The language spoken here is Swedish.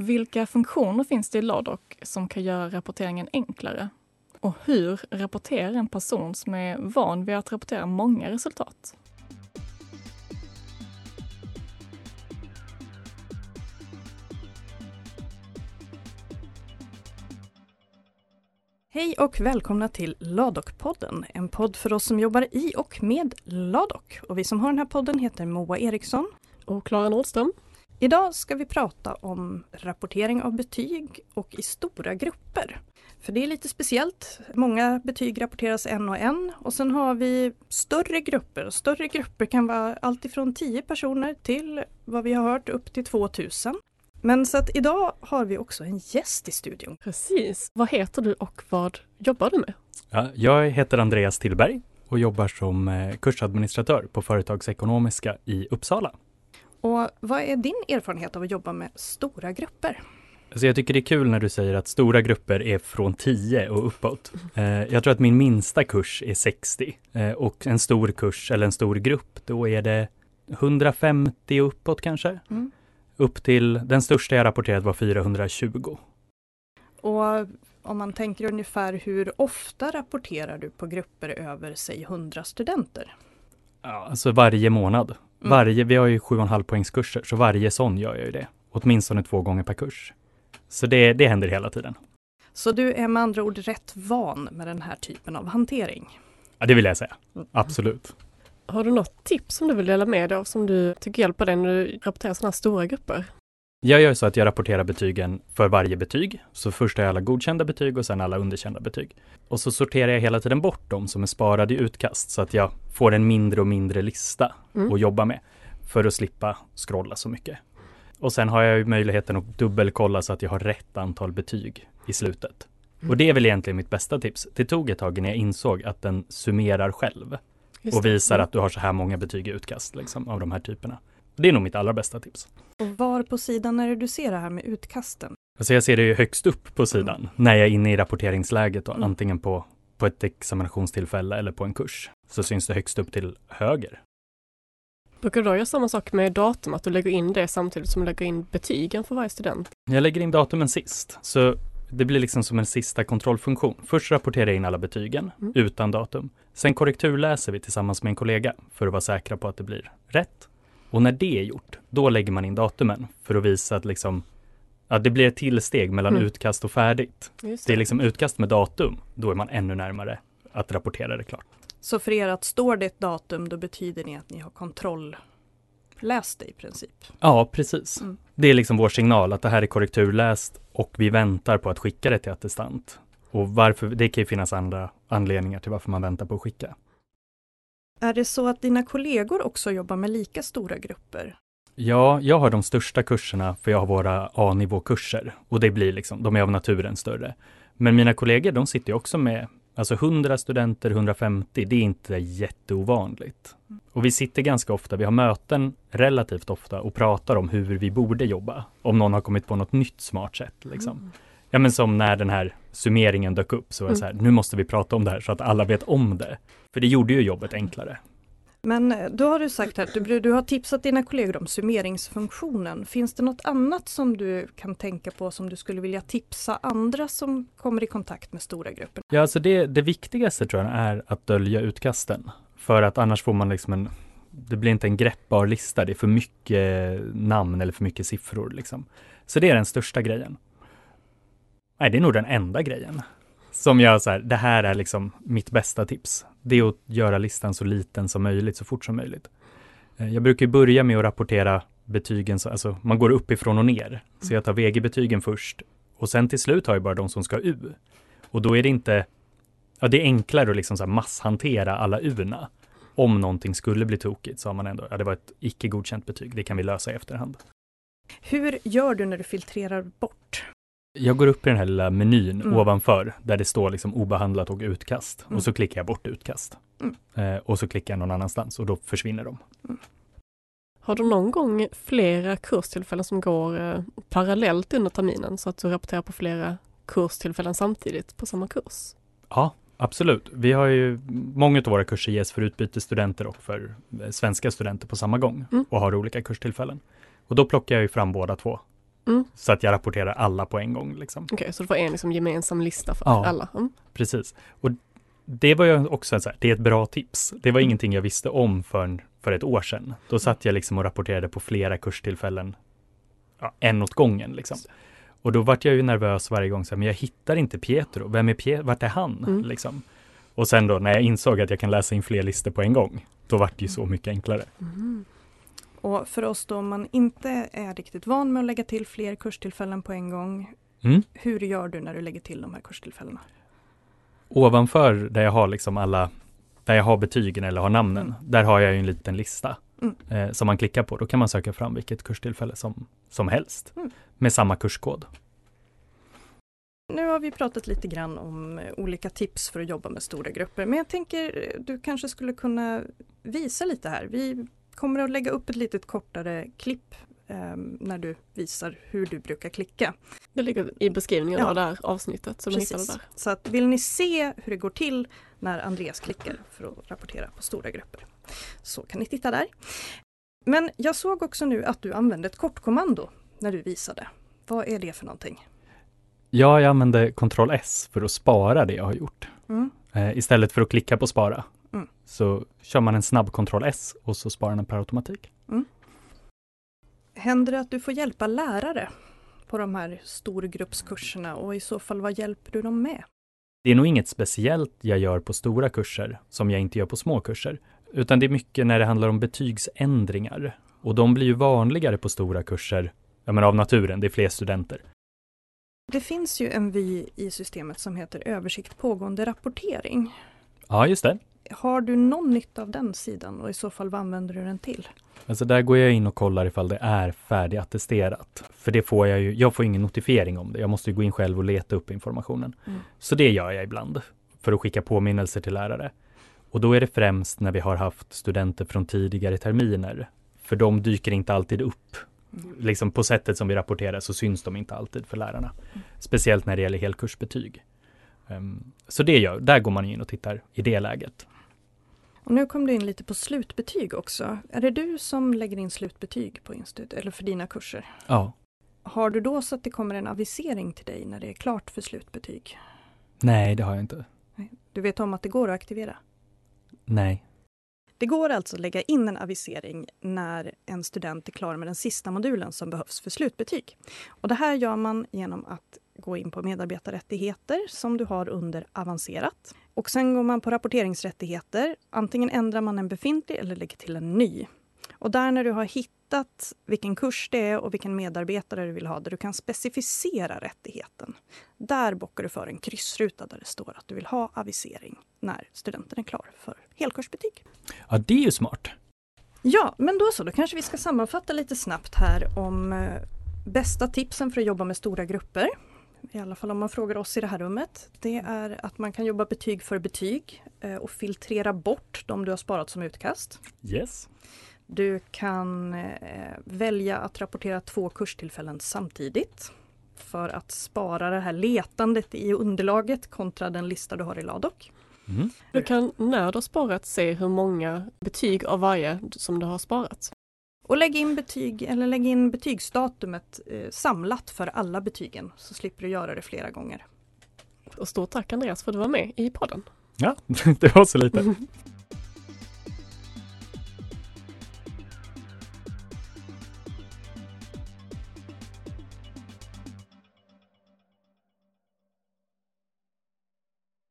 Vilka funktioner finns det i Ladoc som kan göra rapporteringen enklare? Och hur rapporterar en person som är van vid att rapportera många resultat? Hej och välkomna till Ladok-podden, en podd för oss som jobbar i och med Ladok. Och vi som har den här podden heter Moa Eriksson och Klara Nordström. Idag ska vi prata om rapportering av betyg och i stora grupper. För det är lite speciellt. Många betyg rapporteras en och en och sen har vi större grupper. Större grupper kan vara alltifrån 10 personer till vad vi har hört upp till 2000. Men så att idag har vi också en gäst i studion. Precis. Vad heter du och vad jobbar du med? Ja, jag heter Andreas Tillberg och jobbar som eh, kursadministratör på Företagsekonomiska i Uppsala. Och vad är din erfarenhet av att jobba med stora grupper? Alltså jag tycker det är kul när du säger att stora grupper är från 10 och uppåt. Eh, jag tror att min minsta kurs är 60 eh, och en stor kurs eller en stor grupp, då är det 150 och uppåt kanske. Mm. Upp till den största jag rapporterat var 420. Och om man tänker ungefär hur ofta rapporterar du på grupper över, säg 100 studenter? Ja, alltså varje månad. Mm. Varje, vi har ju 7,5 poängskurser, så varje sån gör jag ju det. Åtminstone två gånger per kurs. Så det, det händer hela tiden. Så du är med andra ord rätt van med den här typen av hantering? Ja, det vill jag säga. Mm. Absolut. Har du något tips som du vill dela med dig av som du tycker hjälper dig när du rapporterar sådana här stora grupper? Jag gör så att jag rapporterar betygen för varje betyg. Så först har jag alla godkända betyg och sen alla underkända betyg. Och så sorterar jag hela tiden bort dem som är sparade i utkast så att jag får en mindre och mindre lista mm. att jobba med för att slippa scrolla så mycket. Och sen har jag ju möjligheten att dubbelkolla så att jag har rätt antal betyg i slutet. Mm. Och det är väl egentligen mitt bästa tips. Det tog ett tag när jag insåg att den summerar själv och visar mm. att du har så här många betyg i utkast liksom, av de här typerna. Det är nog mitt allra bästa tips. Och var på sidan är det du ser det här med utkasten? Alltså jag ser det ju högst upp på sidan mm. när jag är inne i rapporteringsläget då, mm. antingen på, på ett examinationstillfälle eller på en kurs. Så syns det högst upp till höger. Brukar du då göra samma sak med datum, att du lägger in det samtidigt som du lägger in betygen för varje student? Jag lägger in datumen sist, så det blir liksom som en sista kontrollfunktion. Först rapporterar jag in alla betygen mm. utan datum. Sen korrekturläser vi tillsammans med en kollega för att vara säkra på att det blir rätt. Och när det är gjort, då lägger man in datumen för att visa att liksom att det blir ett tillsteg mellan mm. utkast och färdigt. Det. det är liksom utkast med datum, då är man ännu närmare att rapportera det klart. Så för er att står det ett datum, då betyder det att ni har kontrollläst det i princip? Ja, precis. Mm. Det är liksom vår signal att det här är korrekturläst och vi väntar på att skicka det till attestant. Och varför, det kan ju finnas andra anledningar till varför man väntar på att skicka. Är det så att dina kollegor också jobbar med lika stora grupper? Ja, jag har de största kurserna för jag har våra A-nivåkurser och det blir liksom, de är av naturen större. Men mina kollegor, de sitter ju också med Alltså 100 studenter, 150, det är inte jätteovanligt. Och vi sitter ganska ofta, vi har möten relativt ofta och pratar om hur vi borde jobba. Om någon har kommit på något nytt smart sätt. Liksom. Mm. Ja men som när den här summeringen dök upp, så var det så här, nu måste vi prata om det här så att alla vet om det. För det gjorde ju jobbet enklare. Men eh, då har du sagt att du, du har tipsat dina kollegor om summeringsfunktionen. Finns det något annat som du kan tänka på som du skulle vilja tipsa andra som kommer i kontakt med stora grupper? Ja, alltså det, det viktigaste tror jag är att dölja utkasten. För att annars får man liksom en, det blir inte en greppbar lista, det är för mycket namn eller för mycket siffror liksom. Så det är den största grejen. Nej, det är nog den enda grejen. Som jag så här, det här är liksom mitt bästa tips. Det är att göra listan så liten som möjligt, så fort som möjligt. Eh, jag brukar börja med att rapportera betygen, alltså man går uppifrån och ner. Så jag tar VG-betygen först och sen till slut har jag bara de som ska U. Och då är det inte, ja det är enklare att liksom så masshantera alla U-na. Om någonting skulle bli tokigt så har man ändå, ja det var ett icke godkänt betyg, det kan vi lösa i efterhand. Hur gör du när du filtrerar bort? Jag går upp i den här lilla menyn mm. ovanför där det står liksom obehandlat och utkast mm. och så klickar jag bort utkast. Mm. Eh, och så klickar jag någon annanstans och då försvinner de. Mm. Har du någon gång flera kurstillfällen som går eh, parallellt under terminen så att du rapporterar på flera kurstillfällen samtidigt på samma kurs? Ja, absolut. Vi har ju många av våra kurser ges för utbytesstudenter och för eh, svenska studenter på samma gång mm. och har olika kurstillfällen. Och då plockar jag ju fram båda två Mm. Så att jag rapporterar alla på en gång. Liksom. Okej, så du får en liksom gemensam lista för Ja. alla? Mm. Precis. Och det var ju också en så här, det är ett bra tips. Det var ingenting jag visste om för, för ett år sedan. Då satt jag liksom och rapporterade på flera kurstillfällen, ja, en åt gången liksom. Och då vart jag ju nervös varje gång, så här, men jag hittar inte Pietro. Vem är Pietro? Vart är han? Mm. Liksom. Och sen då när jag insåg att jag kan läsa in fler listor på en gång, då vart det ju så mycket enklare. Mm. Och för oss då om man inte är riktigt van med att lägga till fler kurstillfällen på en gång. Mm. Hur gör du när du lägger till de här kurstillfällena? Ovanför där jag har liksom alla, där jag har betygen eller har namnen, Mm. där har jag ju en liten lista Mm. eh, som man klickar på. Då kan man söka fram vilket kurstillfälle som, som helst Mm. med samma kurskod. Nu har vi pratat lite grann om eh, olika tips för att jobba med stora grupper men jag tänker eh, du kanske skulle kunna visa lite här. Vi kommer att lägga upp ett litet kortare klipp eh, när du visar hur du brukar klicka. Det ligger i beskrivningen Ja. av det här avsnittet det Precis. där. Så att vill ni se hur det går till när Andreas klickar för att rapportera på stora grupper så kan ni titta där. Men jag såg också nu att du använde ett kortkommando när du visade. Vad är det för någonting? Ja, jag använder Ctrl S för att spara det jag har gjort. Mm. Eh, istället för att klicka på spara. Så kör man en snabb Ctrl S och så sparar den per automatik. Händer det att du får hjälpa lärare på de här storgruppskurserna och i så fall vad hjälper du dem med? Det är nog inget speciellt jag gör på stora kurser som jag inte gör på små kurser, utan det är mycket när det handlar om betygsändringar. Och de blir ju vanligare på stora kurser, ja men av naturen, det är fler studenter. Det finns ju en vy i systemet som heter översikt pågående rapportering. Ja, just det. Har du någon nytta av den sidan och i så fall vad använder du den till? Alltså där går jag in och kollar ifall det är färdigattesterat. För det får jag ju, jag får ingen notifiering om det. Jag måste ju gå in själv och leta upp informationen. Mm. Så det gör jag ibland för att skicka påminnelser till lärare. Och då är det främst när vi har haft studenter från tidigare terminer. För de dyker inte alltid upp. Liksom på sättet som vi rapporterar så syns de inte alltid för lärarna. Speciellt när det gäller helkursbetyg. Ehm, så det gör, där går man in och tittar i det läget. Och nu kom du in lite på slutbetyg också. Är det du som lägger in slutbetyg på institut eller för dina kurser? Ja. Har du då så att det kommer en avisering till dig när det är klart för slutbetyg? Nej, det har jag inte. Du vet om att det går att aktivera? Nej. Det går alltså att lägga in en avisering när en student är klar med den sista modulen som behövs för slutbetyg. Och det här gör man genom att gå in på medarbetarrättigheter som du har under avancerat. Och sen går man på rapporteringsrättigheter. Antingen ändrar man en befintlig eller lägger till en ny. Och där när du har hittat vilken kurs det är och vilken medarbetare du vill ha, där du kan specificera rättigheten. Där bockar du för en kryssruta där det står att du vill ha avisering när studenten är klar för helkursbetyg. Ja, det är ju smart. Ja, men då så, då kanske vi ska sammanfatta lite snabbt här om eh, bästa tipsen för att jobba med stora grupper. I alla fall om man frågar oss i det här rummet. Det är att man kan jobba betyg för betyg eh, och filtrera bort de du har sparat som utkast. Yes. Du kan eh, välja att rapportera två kurstillfällen samtidigt för att spara det här letandet i underlaget kontra den lista du har i Ladok. Mm. Du kan när du har sparat se hur många betyg av varje som du har sparat. Och lägg in betyg eller lägg in betygsdatumet eh, samlat för alla betygen så slipper du göra det flera gånger. Och stort tack Andreas för att du var med i podden. Ja, det var så lite.